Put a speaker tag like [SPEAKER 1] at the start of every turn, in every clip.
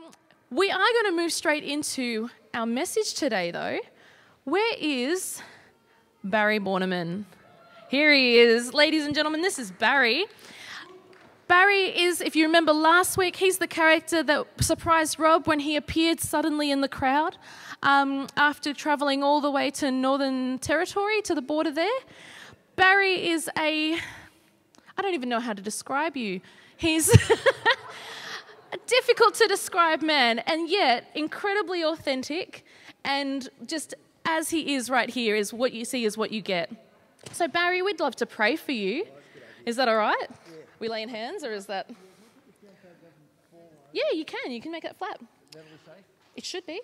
[SPEAKER 1] Um, we are going to move straight into our message today, though. Where is Barry Borneman? Here he is. Ladies and gentlemen, this is Barry. Barry is, if you remember last week, he's the character that surprised Rob when he appeared suddenly in the crowd um, after travelling all the way to Northern Territory, to the border there. Barry is a, I don't even know how to describe you. He's a difficult to describe man, and yet incredibly authentic, and just as he is right here is what you see is what you get. So, Barry, we'd love to pray for you. Is that all right? We laying hands, or is that? Yeah, you can. You can make it flat. It should be.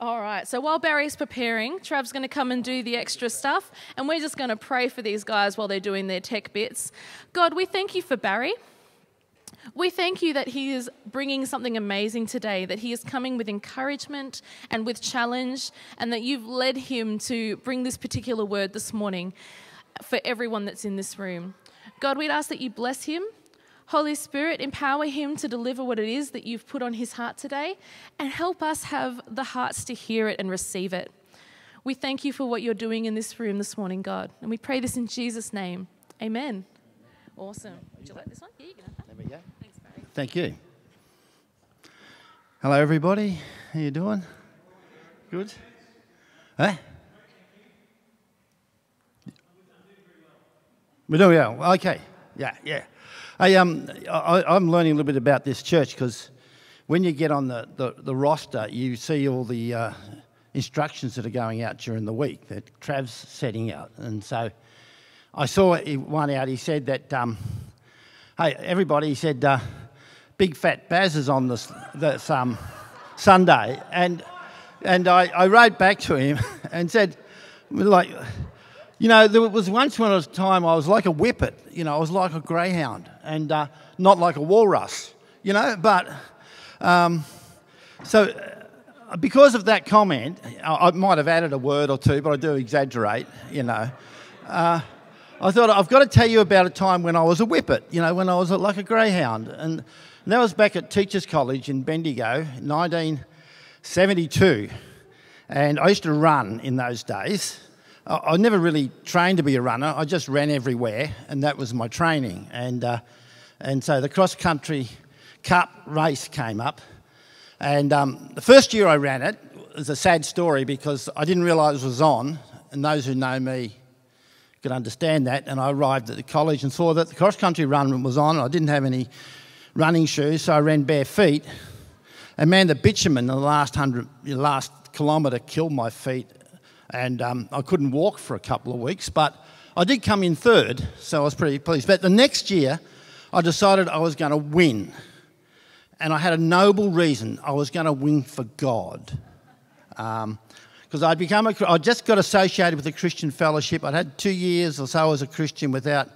[SPEAKER 1] All right. So while Barry's preparing, Trav's going to come and do the extra stuff, and we're just going to pray for these guys while they're doing their tech bits. God, we thank you for Barry. We thank you that he is bringing something amazing today, that he is coming with encouragement and with challenge, and that you've led him to bring this particular word this morning for everyone that's in this room. God, we'd ask that you bless him. Holy Spirit, empower him to deliver what it is that you've put on his heart today and help us have the hearts to hear it and receive it. We thank you for what you're doing in this room this morning, God. And we pray this in Jesus' name. Amen. Awesome. Would you like this one? Yeah, you can have that.
[SPEAKER 2] There we go.
[SPEAKER 1] Thanks, Barry.
[SPEAKER 2] Thank you. Hello, everybody. How you doing? Good. Huh? We do, yeah. Okay. Yeah, yeah. I, um, I, I'm learning a little bit about this church because when you get on the, the, the roster, you see all the uh, instructions that are going out during the week that Trav's setting out. And so I saw one out. He said that, um, hey, everybody, he said, uh, Big Fat Baz is on this, this um, Sunday. And, and I, I wrote back to him and said, like, you know, there was once when I was time I was like a whippet. You know, I was like a greyhound and uh, not like a walrus. You know, but um, so uh, because of that comment, I, I, might have added a word or two, but I do exaggerate. You know, uh, I thought I've got to tell you about a time when I was a whippet. You know, when I was like a greyhound, and, and that was back at Teachers College in Bendigo, 1972, and I used to run in those days. I, never really trained to be a runner. I just ran everywhere, and that was my training. And, uh, and so the cross country cup race came up. And um, the first year I ran it was a sad story because I didn't realise it was on. And those who know me can understand that. And I arrived at the college and saw that the cross country run was on. I didn't have any running shoes, so I ran bare feet. And man, the bitumen in the last hundred, last kilometre killed my feet and um, I couldn't walk for a couple of weeks, but I did come in third, so I was pretty pleased. But the next year, I decided I was going to win, and I had a noble reason. I was going to win for God. Um, because I'd become a, I just got associated with the Christian fellowship. I'd had two years or so as a Christian without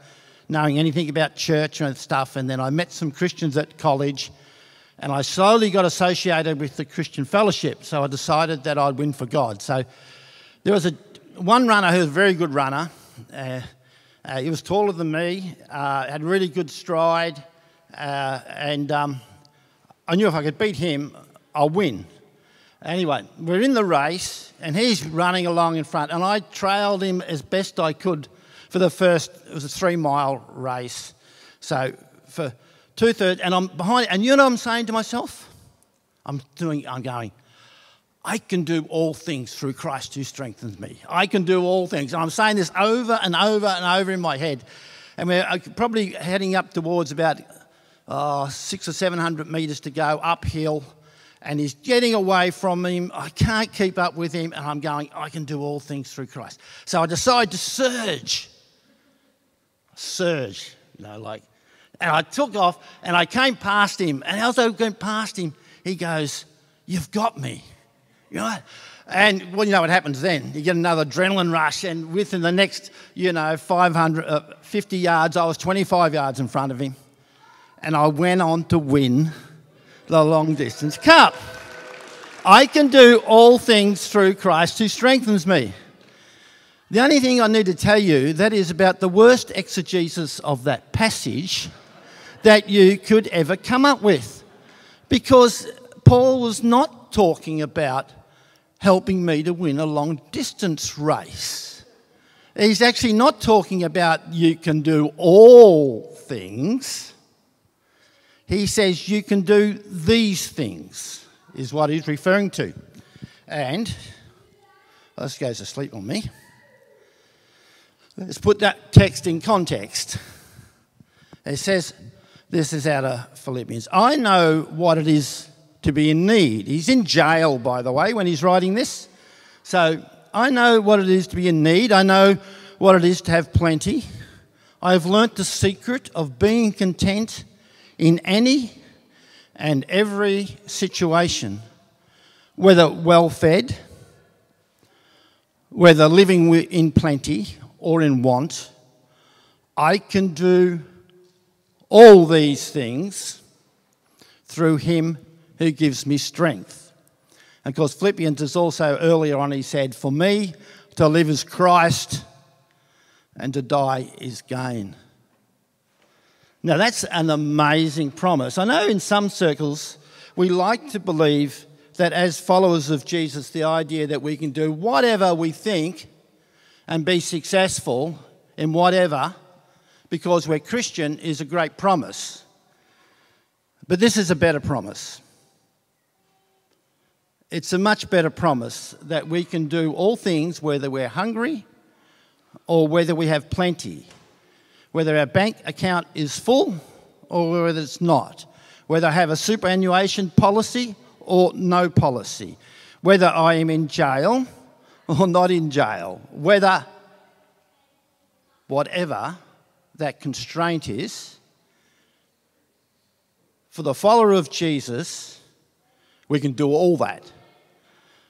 [SPEAKER 2] knowing anything about church and stuff. And then I met some Christians at college, and I slowly got associated with the Christian fellowship. So I decided that I'd win for God. So there was a, one runner who was a very good runner. Uh, uh, he was taller than me, uh, had really good stride, uh, and um, I knew if I could beat him, I'll win. Anyway, we're in the race, and he's running along in front, and I trailed him as best I could for the first, it was a three mile race. So for two thirds, and I'm behind, and you know what I'm saying to myself? I'm doing, I'm going, I can do all things through Christ who strengthens me. I can do all things. And I'm saying this over and over and over in my head. And we're uh, probably heading up towards about uh, six or seven hundred metres to go uphill. And he's getting away from him. I can't keep up with him. And I'm going, I can do all things through Christ. So I decide to surge. Surge, you know, like. And I took off and I came past him. And as I went past him, he goes, You've got me. You know, and well, you know what happens then? You get another adrenaline rush, and within the next, you know, 500, uh, 50 yards, I was 25 yards in front of him, and I went on to win the long distance cup. I can do all things through Christ who strengthens me. The only thing I need to tell you that is about the worst exegesis of that passage that you could ever come up with, because Paul was not talking about helping me to win a long distance race. He's actually not talking about you can do all things. He says you can do these things, is what he's referring to. And, this goes to sleep on me. Let's put that text in context. It says, this is out of Philippians. I know what it is to be in need. He's in jail, by the way, when he's writing this. So I know what it is to be in need. I know what it is to have plenty. I have learnt the secret of being content in any and every situation, whether well fed, whether living in plenty or in want. I can do all these things through him who gives me strength. And of course, Philippians is also earlier on, he said, For me to live is Christ and to die is gain. Now, that's an amazing promise. I know in some circles we like to believe that as followers of Jesus, the idea that we can do whatever we think and be successful in whatever because we're Christian is a great promise. But this is a better promise. It's a much better promise that we can do all things whether we're hungry or whether we have plenty, whether our bank account is full or whether it's not, whether I have a superannuation policy or no policy, whether I am in jail or not in jail, whether whatever that constraint is. For the follower of Jesus, we can do all that.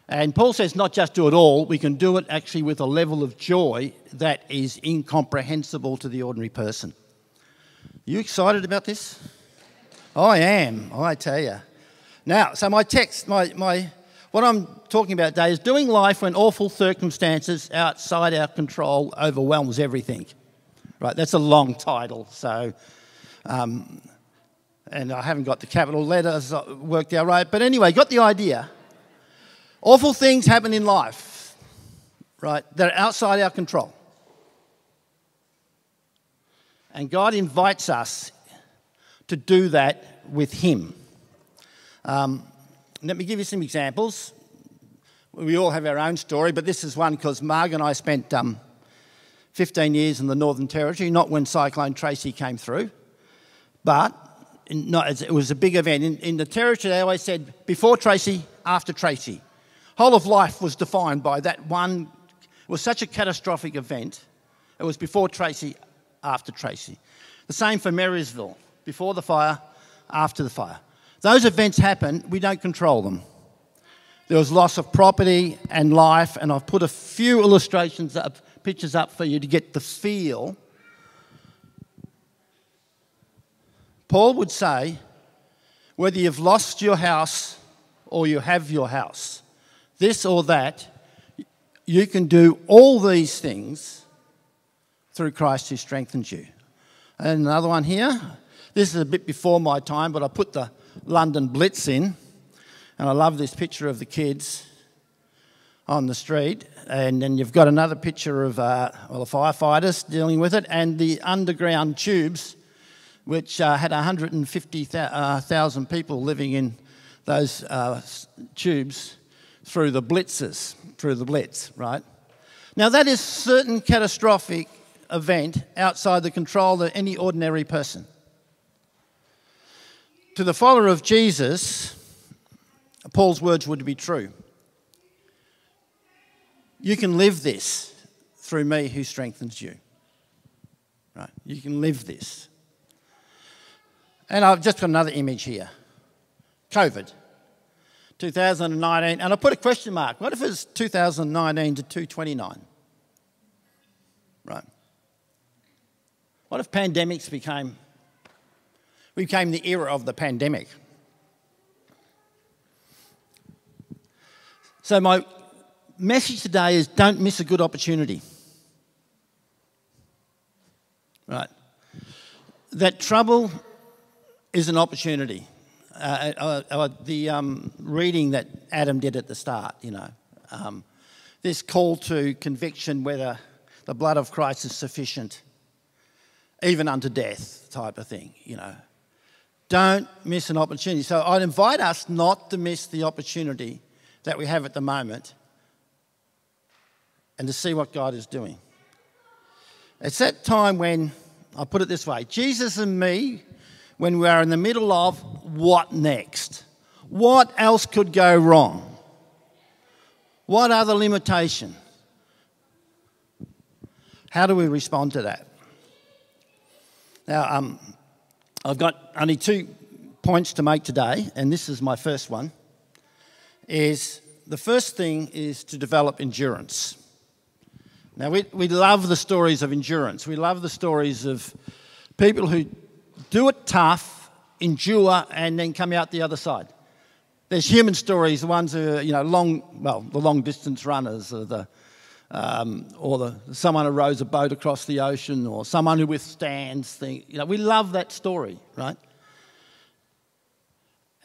[SPEAKER 2] And Paul says not just do it all, we can do it actually with a level of joy that is incomprehensible to the ordinary person. You excited about this? I am, I tell you. Now, so my text, my, my, what I'm talking about today is doing life when awful circumstances outside our control overwhelms everything. Right, that's a long title, so, um, and I haven't got the capital letters worked out right. But anyway, got the idea. Awful things happen in life, right, that are outside our control. And God invites us to do that with Him. Um, let me give you some examples. We all have our own story, but this is one because Marg and I spent um, 15 years in the Northern Territory, not when Cyclone Tracy came through, but not, it was a big event. In, in the Territory, they always said before Tracy, after Tracy. Whole of life was defined by that one. It was such a catastrophic event. It was before Tracy, after Tracy. The same for Marysville before the fire, after the fire. Those events happen, we don't control them. There was loss of property and life, and I've put a few illustrations up pictures up for you to get the feel. Paul would say, whether you've lost your house or you have your house, this or that, you can do all these things through Christ who strengthens you. And another one here. This is a bit before my time, but I put the London Blitz in. And I love this picture of the kids on the street. And then you've got another picture of uh, well, the firefighters dealing with it and the underground tubes, which uh, had 150,000 uh, people living in those uh, tubes through the blitzes, through the blitz, right? Now, that is certain catastrophic event outside the control of any ordinary person. To the follower of Jesus, Paul's words would be true. You can live this through me who strengthens you. Right? You can live this. And I've just got another image here COVID, 2019. And I put a question mark. What if it's 2019 to 229? Right. What if pandemics became, became the era of the pandemic? So, my message today is don't miss a good opportunity. Right. That trouble is an opportunity. Uh, uh, uh, the um, reading that Adam did at the start, you know. Um, this call to conviction whether the blood of Christ is sufficient, even unto death, type of thing, you know. Don't miss an opportunity. So I'd invite us not to miss the opportunity that we have at the moment and to see what God is doing. It's that time when, I'll put it this way Jesus and me, when we are in the middle of what next? What else could go wrong? What are the limitations? How do we respond to that? Now, um, I've got only two points to make today, and this is my first one. Is the first thing is to develop endurance. Now, we, we love the stories of endurance. We love the stories of people who do it tough, endure, and then come out the other side. There's human stories, the ones who are, you know, long, well, the long distance runners, or the, um, or the, someone who rows a boat across the ocean, or someone who withstands things. You know, we love that story, right?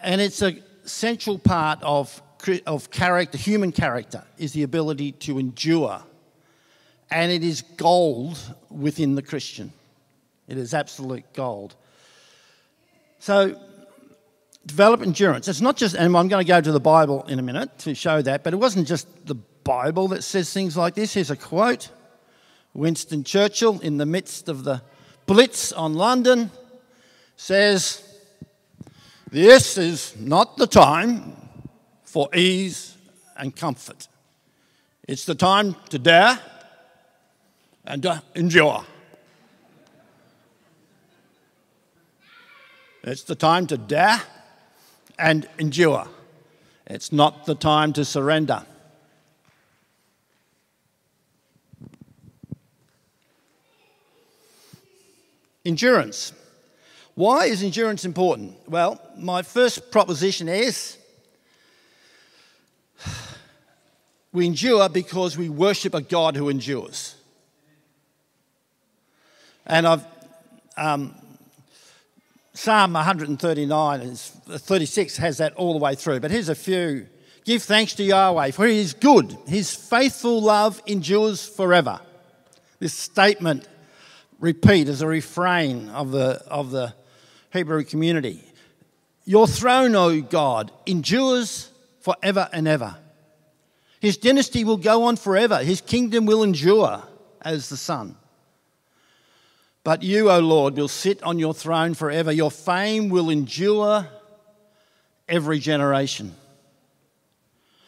[SPEAKER 2] And it's a central part of, of character, human character, is the ability to endure. And it is gold within the Christian. It is absolute gold. So, develop endurance. It's not just, and I'm going to go to the Bible in a minute to show that, but it wasn't just the Bible that says things like this. Here's a quote Winston Churchill, in the midst of the Blitz on London, says, This is not the time for ease and comfort. It's the time to dare and to endure. It's the time to dare and endure. It's not the time to surrender. Endurance. Why is endurance important? Well, my first proposition is we endure because we worship a God who endures. And I've um, Psalm 139 36 has that all the way through. But here's a few. Give thanks to Yahweh, for he is good. His faithful love endures forever. This statement repeat as a refrain of the, of the Hebrew community. Your throne, O God, endures forever and ever. His dynasty will go on forever. His kingdom will endure as the sun. But you, O Lord, will sit on your throne forever. Your fame will endure every generation.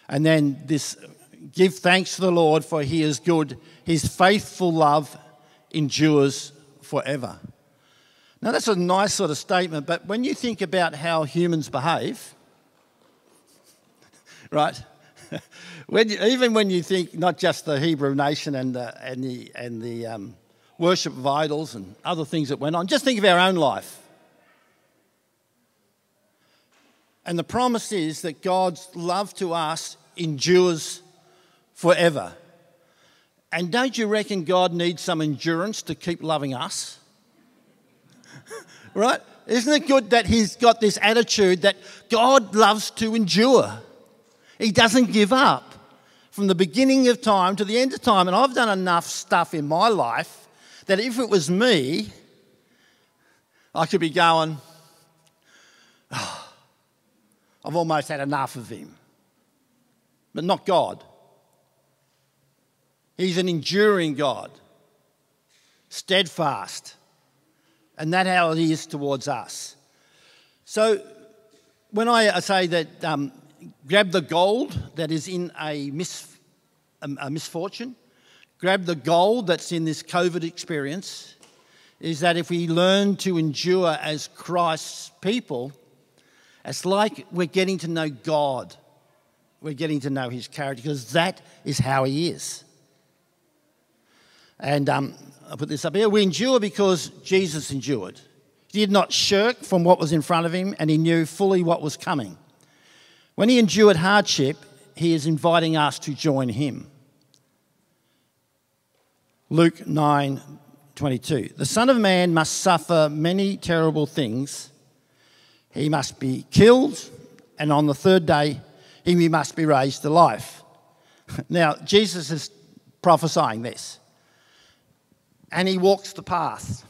[SPEAKER 2] And then this give thanks to the Lord, for he is good. His faithful love endures forever. Now, that's a nice sort of statement, but when you think about how humans behave, right? when even when you think not just the Hebrew nation and the, and the, and the um, worship of idols and other things that went on. Just think of our own life. And the promise is that God's love to us endures forever. And don't you reckon God needs some endurance to keep loving us? right? Isn't it good that He's got this attitude that God loves to endure? He doesn't give up from the beginning of time to the end of time. And I've done enough stuff in my life that if it was me, I could be going, oh, I've almost had enough of him. But not God. He's an enduring God, steadfast. And that how he is towards us. So when I say that um, grab the gold that is in a, mis- a misfortune, grab the gold that's in this COVID experience is that if we learn to endure as Christ's people, it's like we're getting to know God. We're getting to know his character because that is how he is. And um, I'll put this up here. We endure because Jesus endured. He did not shirk from what was in front of him and he knew fully what was coming. When he endured hardship, he is inviting us to join him. Luke 9 22. The Son of Man must suffer many terrible things, he must be killed, and on the third day, he must be raised to life. Now, Jesus is prophesying this, and he walks the path.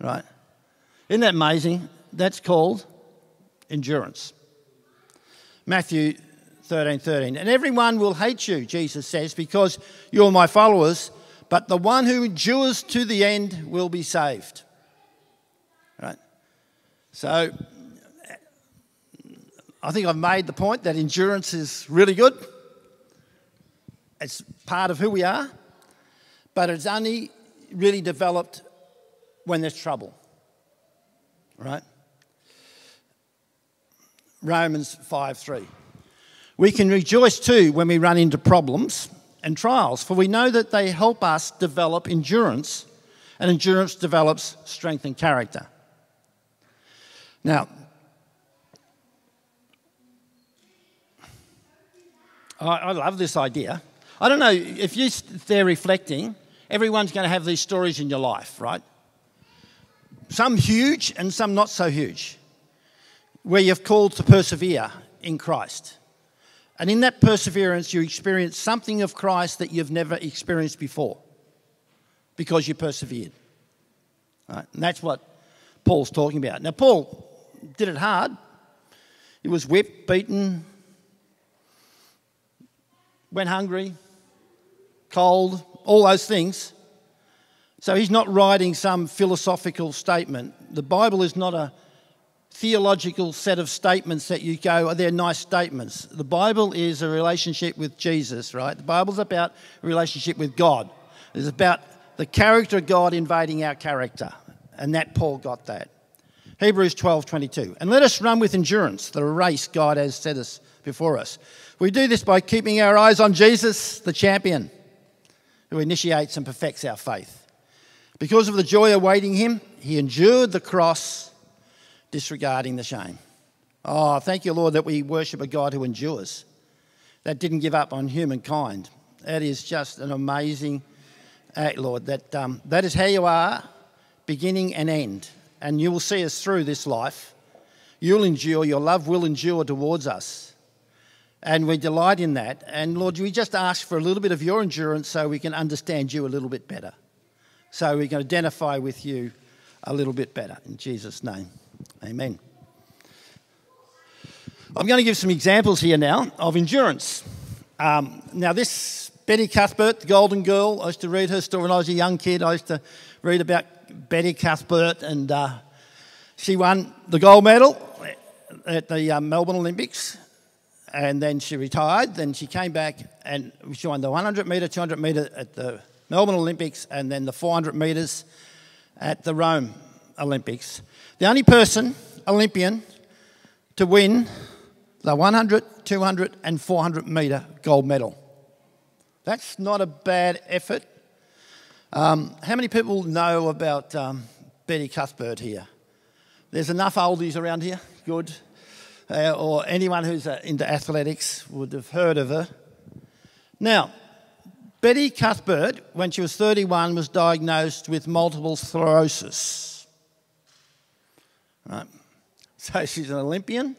[SPEAKER 2] Right? Isn't that amazing? That's called endurance. Matthew 13 13. And everyone will hate you, Jesus says, because you're my followers, but the one who endures to the end will be saved. Right? So, I think I've made the point that endurance is really good. It's part of who we are, but it's only really developed when there's trouble. Right? Romans 5 3. We can rejoice too when we run into problems and trials, for we know that they help us develop endurance, and endurance develops strength and character. Now, I, love this idea. I don't know if you're there reflecting, everyone's going to have these stories in your life, right? Some huge and some not so huge, where you've called to persevere in Christ. And in that perseverance, you experience something of Christ that you've never experienced before because you persevered. Right? And that's what Paul's talking about. Now, Paul did it hard. He was whipped, beaten, went hungry, cold, all those things. So he's not writing some philosophical statement. The Bible is not a theological set of statements that you go, oh, they're nice statements. The Bible is a relationship with Jesus, right? The Bible's about a relationship with God. It's about the character of God invading our character. And that Paul got that. Hebrews 12 22. And let us run with endurance the race God has set us before us. We do this by keeping our eyes on Jesus, the champion, who initiates and perfects our faith. Because of the joy awaiting him, he endured the cross disregarding the shame. Oh, thank you, Lord, that we worship a God who endures, that didn't give up on humankind. That is just an amazing act, Lord. That, um, that is how you are, beginning and end. And you will see us through this life. You'll endure, your love will endure towards us. And we delight in that. And Lord, we just ask for a little bit of your endurance so we can understand you a little bit better. So we can identify with you a little bit better. In Jesus' name. Amen. I'm going to give some examples here now of endurance. Um, now, this Betty Cuthbert, the Golden Girl, I used to read her story when I was a young kid. I used to read about Betty Cuthbert, and uh, she won the gold medal at the uh, Melbourne Olympics. And then she retired. Then she came back and she won the 100 metre, 200 metre at the Melbourne Olympics, and then the 400 metres at the Rome Olympics. The only person, Olympian, to win the 100, 200, and 400 metre gold medal. That's not a bad effort. Um, how many people know about um, Betty Cuthbert here? There's enough oldies around here, good. Uh, or anyone who's uh, into athletics would have heard of her. Now, Betty Cuthbert, when she was 31, was diagnosed with multiple sclerosis. Right? So she's an Olympian.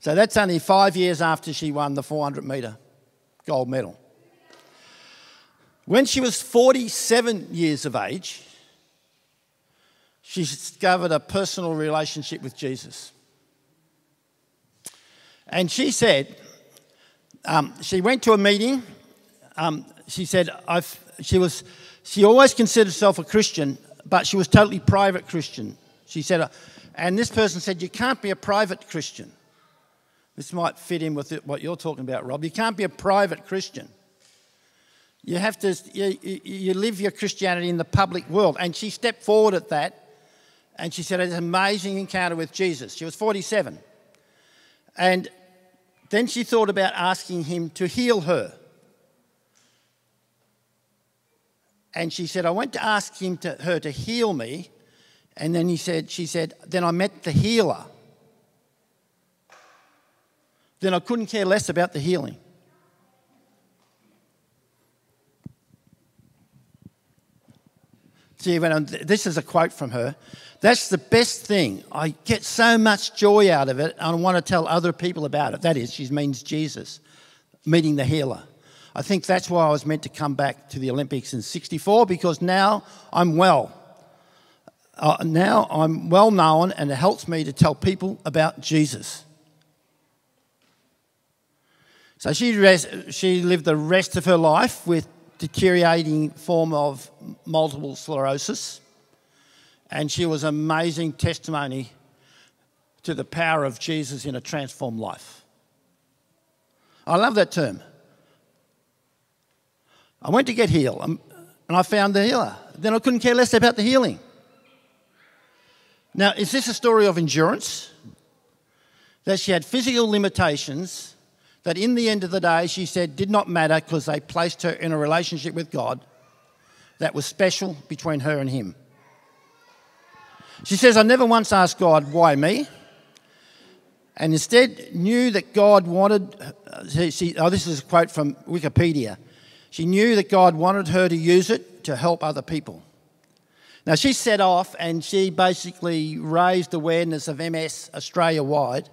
[SPEAKER 2] So that's only five years after she won the 400 metre gold medal. When she was 47 years of age, she discovered a personal relationship with Jesus. And she said, um, she went to a meeting. Um, she said, I've, she, was, she always considered herself a Christian, but she was totally private Christian. She said, and this person said, You can't be a private Christian. This might fit in with what you're talking about, Rob. You can't be a private Christian. You have to, you, you live your Christianity in the public world. And she stepped forward at that and she said, an amazing encounter with Jesus. She was 47. And then she thought about asking him to heal her. And she said, I went to ask him to, her to heal me, and then he said, she said, then I met the healer. Then I couldn't care less about the healing. On, this is a quote from her. That's the best thing. I get so much joy out of it, and I want to tell other people about it. That is, she means Jesus, meeting the healer. I think that's why I was meant to come back to the Olympics in 64 because now I'm well. Uh, now I'm well known and it helps me to tell people about Jesus. So she, she lived the rest of her life with deteriorating form of multiple sclerosis. And she was amazing testimony to the power of Jesus in a transformed life. I love that term. I went to get healed um, and I found the healer. Then I couldn't care less about the healing. Now, is this a story of endurance? That she had physical limitations that in the end of the day, she said, did not matter because they placed her in a relationship with God that was special between her and Him. She says, I never once asked God, why me? And instead knew that God wanted, uh, she, she, oh, this is a quote from Wikipedia. She knew that God wanted her to use it to help other people. Now, she set off and she basically raised awareness of MS Australia wide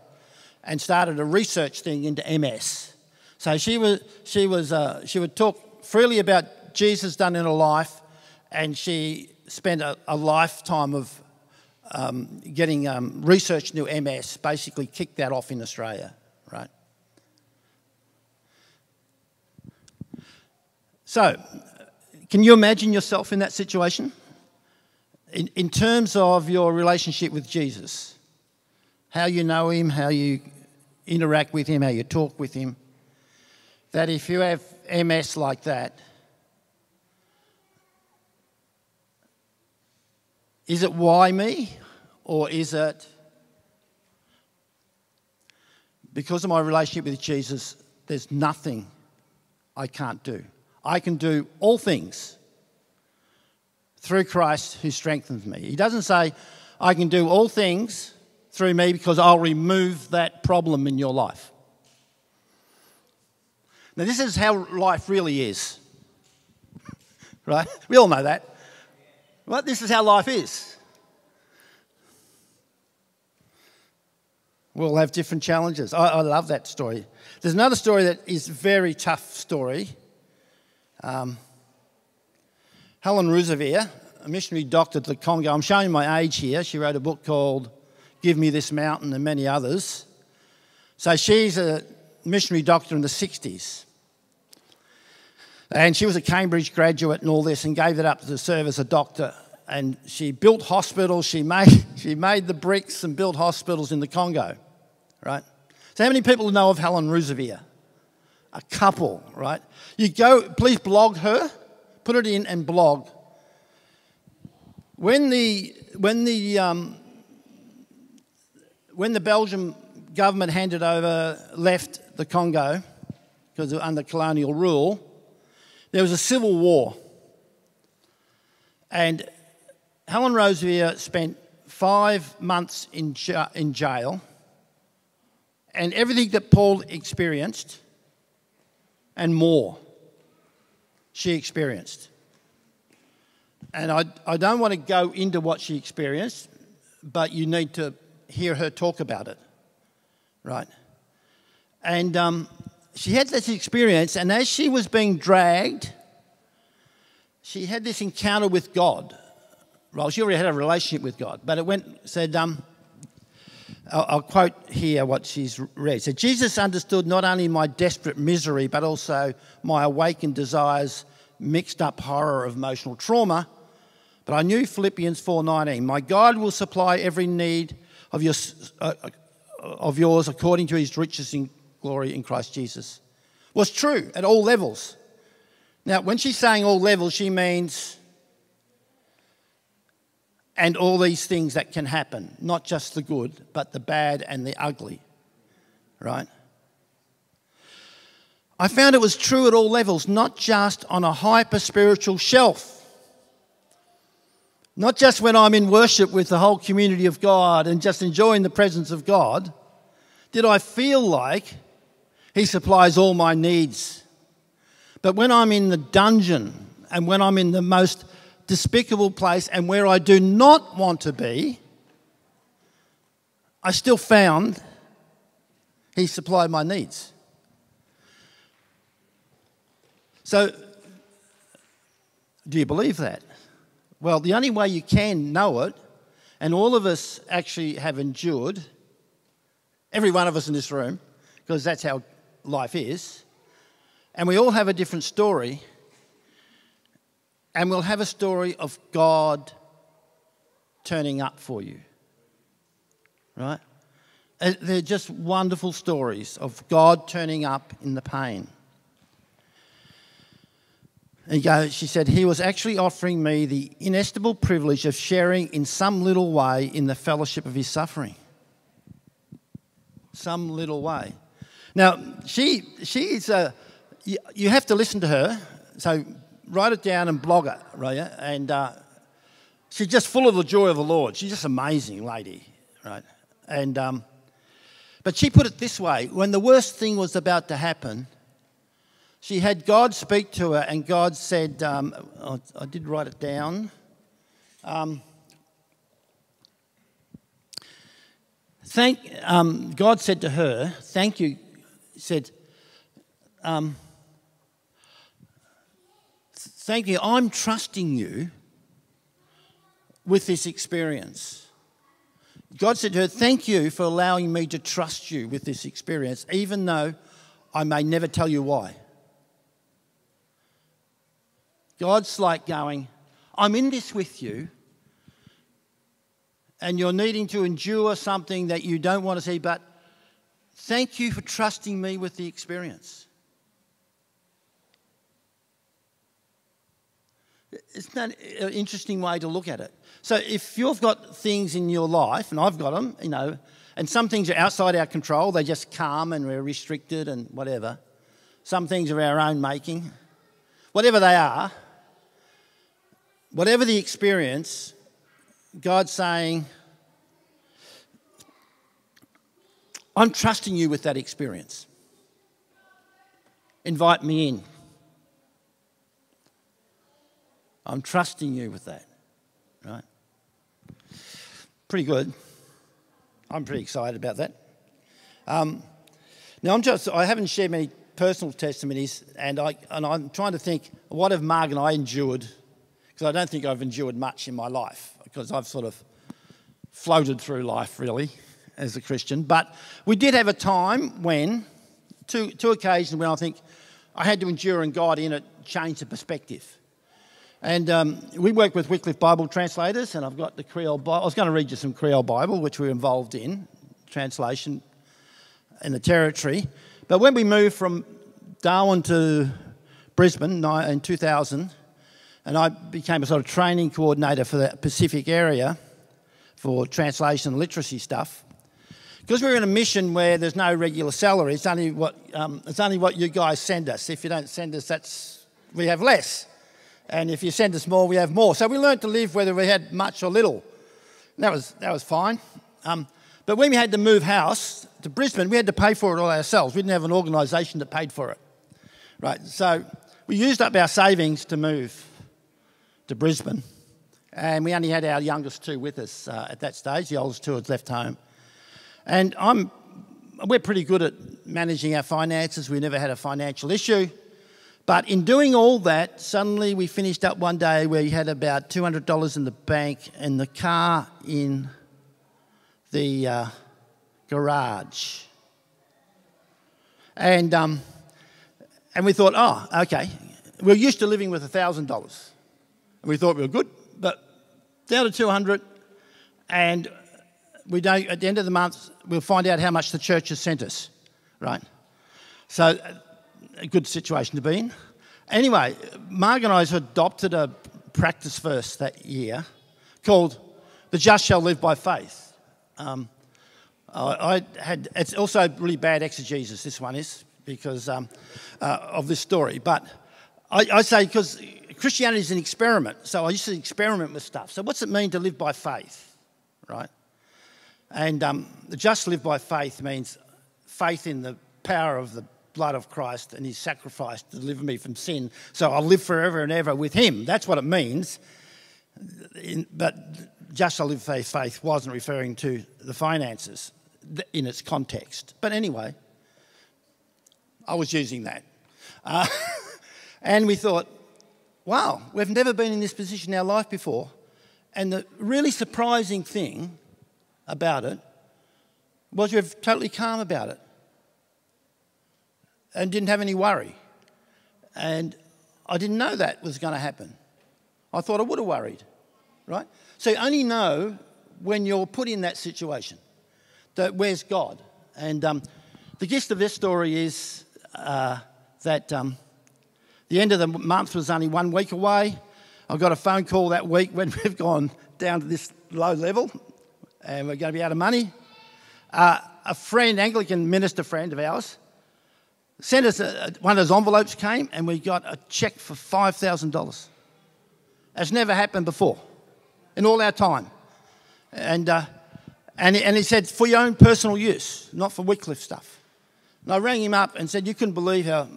[SPEAKER 2] and started a research thing into MS. So she, was, she, was, uh, she would talk freely about Jesus done in her life, and she spent a, a lifetime of um, getting um, research into MS, basically kicked that off in Australia, right? So, can you imagine yourself in that situation? In, in terms of your relationship with Jesus, how you know him, how you interact with him, how you talk with him, that if you have MS like that, Is it why me? Or is it because of my relationship with Jesus, there's nothing I can't do? I can do all things through Christ who strengthens me. He doesn't say, I can do all things through me because I'll remove that problem in your life. Now, this is how life really is, right? We all know that. Well, this is how life is. We'll have different challenges. I, I love that story. There's another story that is a very tough story. Um, Helen Roseveare, a missionary doctor to the Congo. I'm showing my age here. She wrote a book called Give Me This Mountain and many others. So she's a missionary doctor in the 60s. And she was a Cambridge graduate and all this and gave it up to serve as a doctor. And she built hospitals, she made, she made the bricks and built hospitals in the Congo, right? So, how many people know of Helen Roseveare? A couple, right? You go, please blog her, put it in and blog. When the, when the, um, when the Belgian government handed over, left the Congo, because of under colonial rule, there was a civil war. And Helen Roseveare spent five months in, in jail, and everything that Paul experienced and more, she experienced. And I, I don't want to go into what she experienced, but you need to hear her talk about it, right? And um, she had this experience, and as she was being dragged, she had this encounter with God. Well, she already had a relationship with God, but it went, said, um, I'll, I'll quote here what she's read. So Jesus understood not only my desperate misery, but also my awakened desires, mixed up horror of emotional trauma. But I knew Philippians 4:19. My God will supply every need of, your, uh, of yours according to His riches in glory in Christ Jesus was true at all levels. Now, when she's saying all levels, she means and all these things that can happen, not just the good, but the bad and the ugly, right? I found it was true at all levels, not just on a hyper spiritual shelf. Not just when I'm in worship with the whole community of God and just enjoying the presence of God, did I feel like he supplies all my needs. But when I'm in the dungeon and when I'm in the most despicable place and where I do not want to be, I still found He supplied my needs. So, do you believe that? Well, the only way you can know it, and all of us actually have endured, every one of us in this room, because that's how life is, and we all have a different story, and we'll have a story of God turning up for you. Right? Uh, they're just wonderful stories of God turning up in the pain. And goes, she said, He was actually offering me the inestimable privilege of sharing in some little way in the fellowship of His suffering. Some little way. Now, she, she's a, you, you have to listen to her. So write it down and blog it, right? And uh, she's just full of the joy of the Lord. She's just amazing lady, right? And, um, but she put it this way when the worst thing was about to happen, she had God speak to her, and God said, um, I, I, did write it down. Um, thank, um, God said to her, Thank you. Said, um, Thank you. I'm trusting you with this experience. God said to her, Thank you for allowing me to trust you with this experience, even though I may never tell you why. God's like going, I'm in this with you, and you're needing to endure something that you don't want to see, but thank you for trusting me with the experience. Isn't that uh, an interesting way to look at it? So, if you've got things in your life, and I've got them, you know, and some things are outside our control, they just come and we're restricted and whatever. Some things are our own making. Whatever they are, whatever the experience, God's saying, I'm trusting you with that experience. Invite me in. I'm trusting you with that. Right? Pretty good. I'm pretty excited about that. Um, now, I'm just, I haven't shared many personal testimonies, and, I, and I'm trying to think what have Marg and I endured because I don't think I've endured much in my life because I've sort of floated through life really as a Christian. But we did have a time when, two, two occasions when I think I had to endure and God in it changed the perspective. And um, we work with Wycliffe Bible translators, and I've got the Kriol Bible. I was going to read you some Kriol Bible, which we're involved in, translation in the territory. But when we moved from Darwin to Brisbane in 2000, and I became a sort of training coordinator for the Pacific area for translation and literacy stuff. Because we're in a mission where there's no regular salary, it's only what, um, it's only what you guys send us. If you don't send us, that's, we have less. And if you send us more, we have more. So we learned to live whether we had much or little. That was, that was fine. Um, but when we had to move house to Brisbane, we had to pay for it all ourselves. We didn't have an organisation that paid for it. Right, so we used up our savings to move to Brisbane. And we only had our youngest two with us uh, at that stage. The oldest two had left home. And I'm, we're pretty good at managing our finances. We never had a financial issue. But in doing all that, suddenly we finished up one day where we had about $200 in the bank and the car in the uh, garage. And, um, and we thought, oh, okay. We're used to living with $1,000. And we thought we were good, but down to 200, and we don't, at the end of the month, we'll find out how much the church has sent us, right? So, a good situation to be in. Anyway, Marg and I adopted a practice verse that year called The Just Shall Live by Faith. Um, I, had, it's also really bad exegesis, this one is, because um, uh, of this story. But I, I say because Christianity is an experiment. So I used to experiment with stuff. So what's it mean to live by faith, right? And um, just live by faith means faith in the power of the blood of Christ and his sacrifice to deliver me from sin. So I'll live forever and ever with him. That's what it means. But just shall live faith, faith wasn't referring to the finances in its context. But anyway, I was using that. Uh, and we thought, wow, we've never been in this position in our life before. And the really surprising thing about it was we were totally calm about it and didn't have any worry. And I didn't know that was going to happen. I thought I would have worried, right? So you only know when you're put in that situation that where's God? And um, the gist of this story is uh, that um, the end of the month was only one week away. I got a phone call that week when we've gone down to this low level and we're going to be out of money. Uh, a friend, Anglican minister friend of ours, sent us a, one of those envelopes came and we got a check for $5,000. That's never happened before in all our time. And, uh, and, and he said, for your own personal use, not for Wycliffe stuff. And I rang him up and said, you couldn't believe how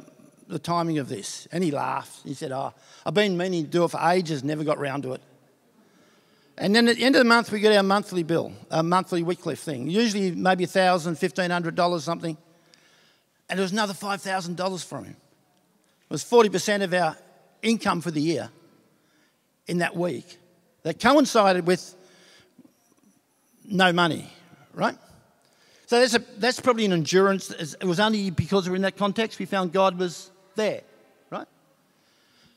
[SPEAKER 2] the timing of this. And he laughed. He said, oh, I've been meaning to do it for ages, never got round to it. And then at the end of the month, we get our monthly bill, a monthly Wycliffe thing. Usually maybe $1,000, $1,500, something. And there was another $5,000 from him. It was 40% of our income for the year in that week. That coincided with no money, right? So that's, a, that's probably an endurance. It was only because we're in that context we found God was there. Right?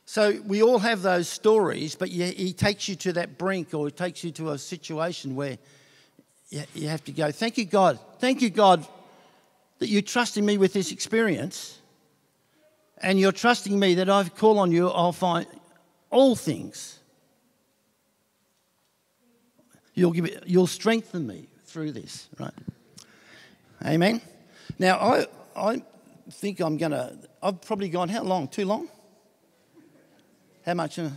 [SPEAKER 2] So we all have those stories, but he takes you to that brink or he takes you to a situation where you have to go, Thank you, God. Thank you, God, that you trusted me with this experience. And you're trusting me that I call on you, I'll find all things. You'll, give it, you'll strengthen me through this, right? Amen. Now, I, I think I'm going to, I've probably gone, how long? Too long? How much? Uh,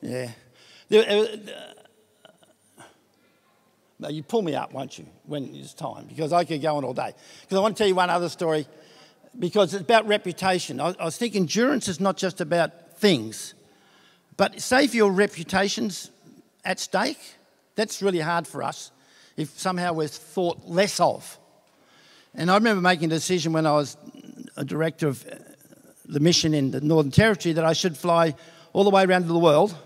[SPEAKER 2] yeah. Uh, no, you pull me up, won't you, when it's time? Because I could go on all day. Because I want to tell you one other story, because it's about reputation. I, I was thinking endurance is not just about things, but say if your reputation's at stake, that's really hard for us if somehow we're thought less of. And I remember making a decision when I was a director of the mission in the Northern Territory that I should fly all the way around the world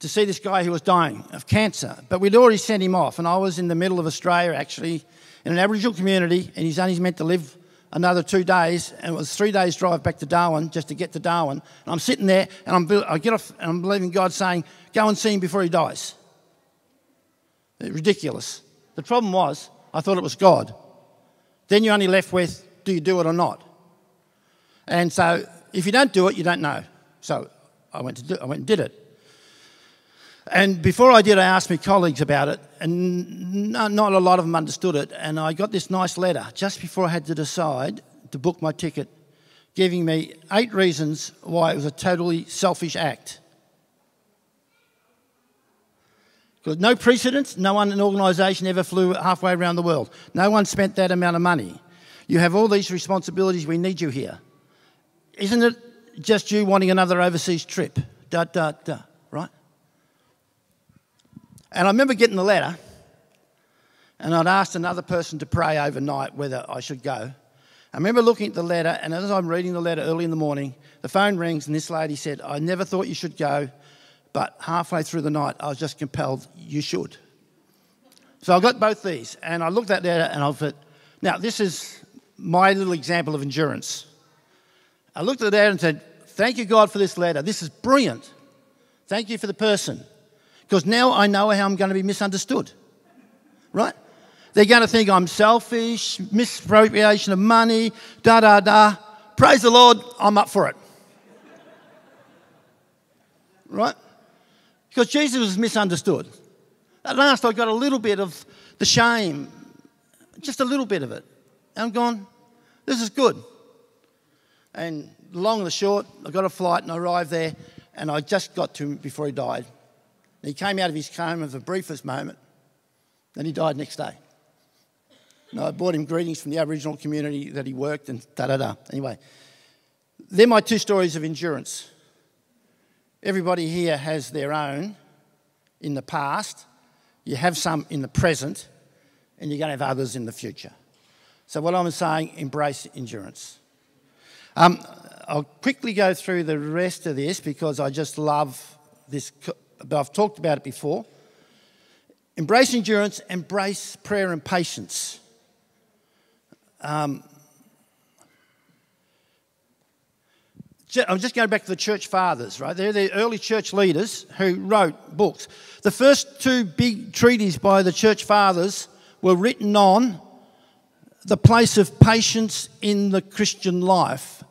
[SPEAKER 2] to see this guy who was dying of cancer. But we'd already sent him off, and I was in the middle of Australia actually in an Aboriginal community, and he's only meant to live another two days, and it was three days' drive back to Darwin just to get to Darwin. And I'm sitting there, and I'm, I get off, and I'm believing God saying, Go and see him before he dies. Ridiculous. The problem was, I thought it was God. Then you're only left with, Do you do it or not? And so if you don't do it, you don't know. So I went, to do, I went and did it. And before I did, I asked my colleagues about it, and not a lot of them understood it. And I got this nice letter just before I had to decide to book my ticket, giving me eight reasons why it was a totally selfish act. Because no precedent, no one in an organisation ever flew halfway around the world. No one spent that amount of money. You have all these responsibilities, we need you here. Isn't it just you wanting another overseas trip? Da, da, da, right? And I remember getting the letter, and I'd asked another person to pray overnight whether I should go. I remember looking at the letter, and as I'm reading the letter early in the morning, the phone rings, and this lady said, I never thought you should go, but halfway through the night, I was just compelled, you should. So I got both these, and I looked at that and I thought, now this is my little example of endurance. I looked at that and said, Thank you, God, for this letter. This is brilliant. Thank you for the person. Because now I know how I'm going to be misunderstood. Right? They're going to think I'm selfish, misappropriation of money, da da da. Praise the Lord, I'm up for it. Right? Because Jesus was misunderstood. At last, I got a little bit of the shame, just a little bit of it. And I'm gone, this is good. And long and the short, I got a flight and I arrived there, and I just got to him before he died. He came out of his coma for the briefest moment, then he died next day. And I brought him greetings from the Aboriginal community that he worked and da da da. Anyway, they're my two stories of endurance. Everybody here has their own in the past, you have some in the present, and you're going to have others in the future. So, what I'm saying, embrace endurance. Um, I'll quickly go through the rest of this because I just love this, but I've talked about it before. Embrace endurance, embrace prayer and patience. Um, I'm just going back to the church fathers, right? They're the early church leaders who wrote books. The first two big treaties by the church fathers were written on the place of patience in the Christian life.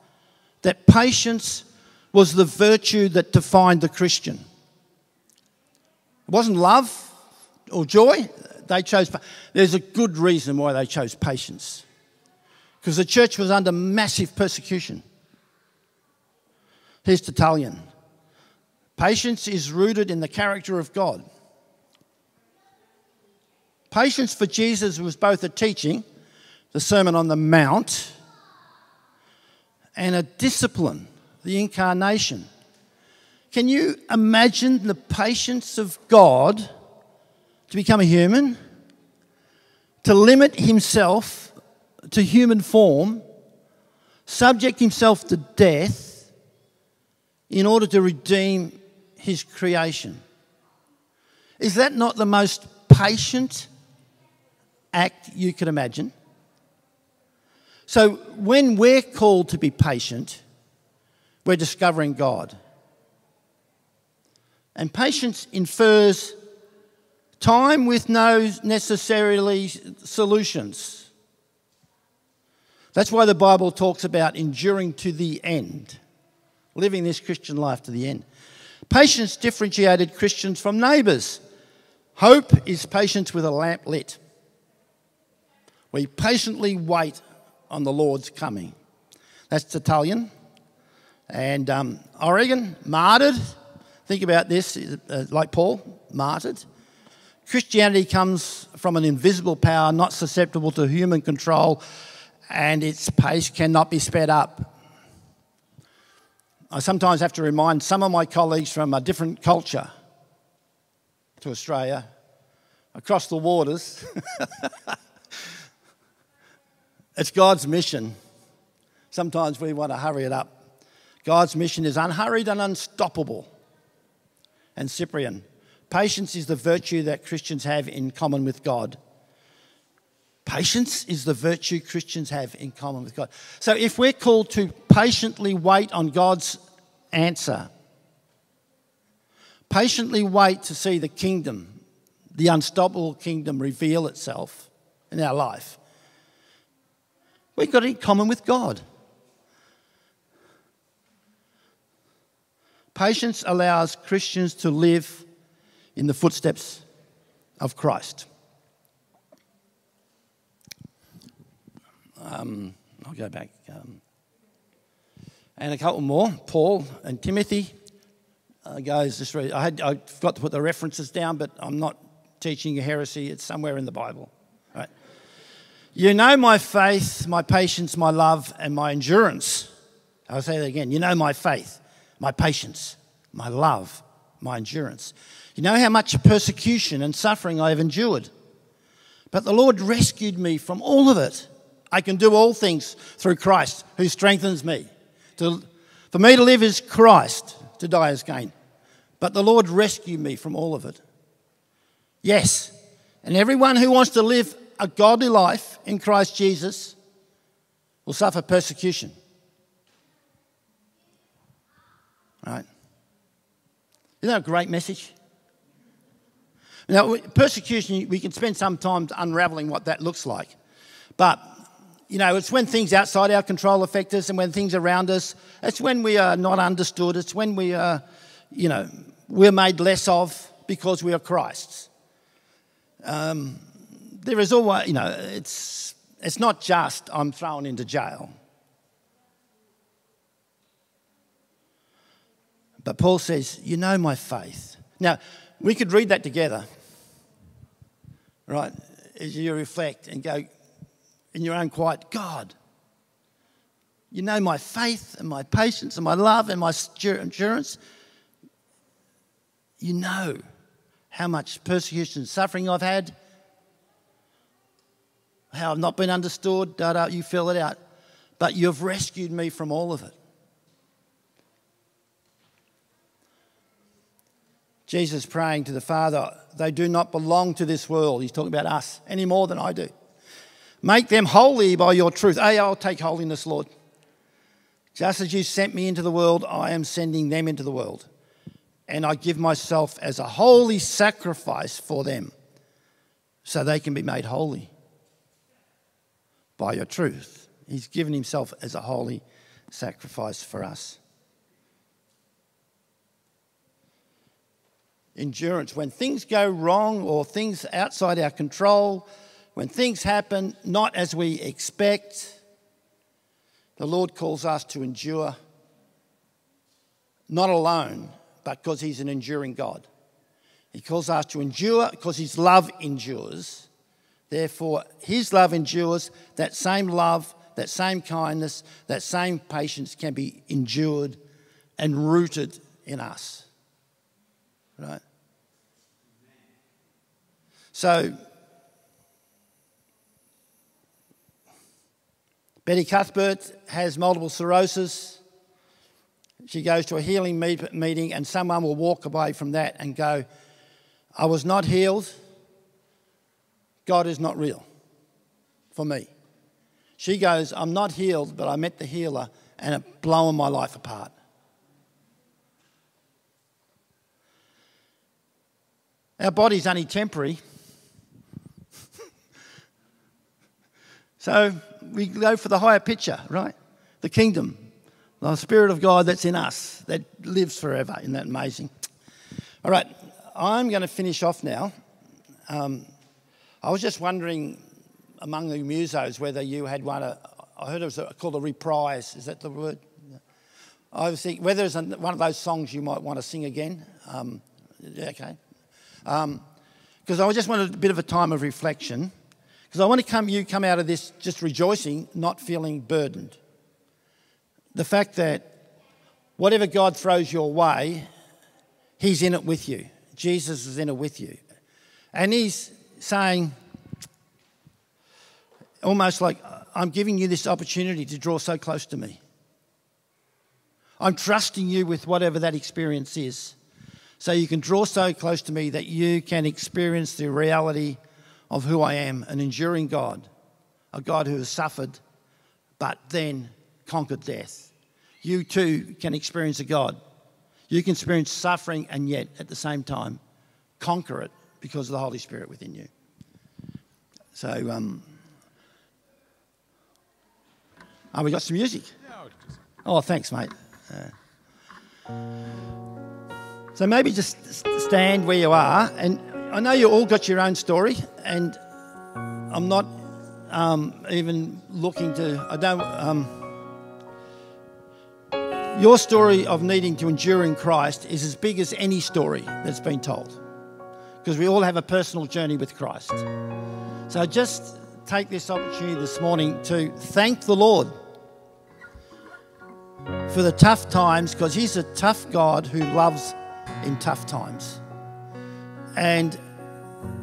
[SPEAKER 2] That patience was the virtue that defined the Christian. It wasn't love or joy. They chose. There's a good reason why they chose patience. Because the church was under massive persecution. Here's Tertullian Patience is rooted in the character of God. Patience for Jesus was both a teaching, the Sermon on the Mount, and a discipline, the incarnation. Can you imagine the patience of God to become a human, to limit himself to human form, subject himself to death? in order to redeem his creation. Is that not the most patient act you could imagine? So, when we're called to be patient, we're discovering God. And patience infers time with no necessarily solutions. That's why the Bible talks about enduring to the end living this Christian life to the end. Patience differentiated Christians from neighbours. Hope is patience with a lamp lit. We patiently wait on the Lord's coming. That's Tertullian. And um, Origen, martyred. Think about this, uh, like Paul, martyred. Christianity comes from an invisible power not susceptible to human control, and its pace cannot be sped up. I sometimes have to remind some of my colleagues from a different culture to Australia, across the waters. it's God's mission. Sometimes we want to hurry it up. God's mission is unhurried and unstoppable. And Cyprian, patience is the virtue that Christians have in common with God. Patience is the virtue Christians have in common with God. So if we're called to patiently wait on God's answer, patiently wait to see the kingdom, the unstoppable kingdom, reveal itself in our life, we've got it in common with God. Patience allows Christians to live in the footsteps of Christ. Um, I'll go back. Um, and a couple more Paul and Timothy. Uh, just read. I, had, I forgot to put the references down, but I'm not teaching a heresy. It's somewhere in the Bible. Right? You know my faith, my patience, my love, and my endurance. I'll say that again. You know my faith, my patience, my love, my endurance. You know how much persecution and suffering I have endured. But the Lord rescued me from all of it. I can do all things through Christ who strengthens me. To, for me to live is Christ, to die is gain. But the Lord rescued me from all of it. Yes, and everyone who wants to live a godly life in Christ Jesus will suffer persecution. Right? Isn't that a great message? Now, persecution, we can spend some time unraveling what that looks like. But, you know, it's when things outside our control affect us and when things around us, it's when we are not understood. It's when we are, you know, we're made less of because we are Christ's. Um, there is always, you know, it's, it's not just I'm thrown into jail. But Paul says, You know my faith. Now, we could read that together, right? As you reflect and go, in your own quiet, God, you know my faith and my patience and my love and my endurance. You know how much persecution and suffering I've had, how I've not been understood, da, da, you fill it out. But you've rescued me from all of it. Jesus praying to the Father, they do not belong to this world. He's talking about us any more than I do. Make them holy by your truth. Hey, I'll take holiness, Lord. Just as you sent me into the world, I am sending them into the world. And I give myself as a holy sacrifice for them so they can be made holy by your truth. He's given himself as a holy sacrifice for us. Endurance. When things go wrong or things outside our control, when things happen not as we expect, the Lord calls us to endure, not alone, but because He's an enduring God. He calls us to endure because His love endures. Therefore, His love endures. That same love, that same kindness, that same patience can be endured and rooted in us. Right? So, Betty Cuthbert has multiple sclerosis. She goes to a healing meeting, and someone will walk away from that and go, I was not healed. God is not real for me. She goes, I'm not healed, but I met the healer, and it blown my life apart. Our body's only temporary. So we go for the higher picture, right? The kingdom, the Spirit of God that's in us, that lives forever. Isn't that amazing? All right, I'm going to finish off now. Um, I was just wondering among the musos whether you had one, a, I heard it was called a reprise. Is that the word? I was thinking whether it's one of those songs you might want to sing again. Um, okay. Because um, I just wanted a bit of a time of reflection. Because I want to come, you come out of this just rejoicing, not feeling burdened. The fact that whatever God throws your way, He's in it with you. Jesus is in it with you. And He's saying, almost like, I'm giving you this opportunity to draw so close to me. I'm trusting you with whatever that experience is. So you can draw so close to me that you can experience the reality of who I am an enduring God, a God who has suffered but then conquered death. You too can experience a God. You can experience suffering and yet at the same time conquer it because of the Holy Spirit within you. So, um, oh, we got some music. Oh, thanks, mate. Uh, so maybe just stand where you are and I know you all got your own story, and I'm not um, even looking to, I don't, um, your story of needing to endure in Christ is as big as any story that's been told. Because we all have a personal journey with Christ. So just take this opportunity this morning to thank the Lord for the tough times, because He's a tough God who loves in tough times and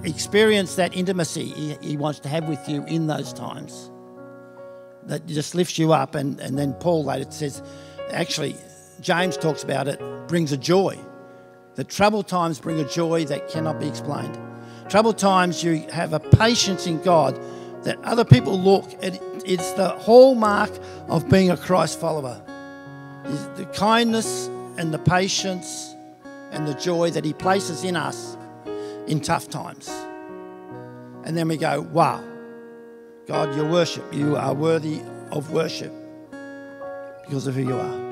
[SPEAKER 2] experience that intimacy he, wants to have with you in those times. That just lifts you up. And, and then Paul later says, actually, James talks about it, brings a joy. The troubled times bring a joy that cannot be explained. Troubled times, you have a patience in God that other people look at. It's the hallmark of being a Christ follower. The kindness and the patience and the joy that He places in us in tough times. And then we go, wow, God, your worship, you are worthy of worship because of who you are.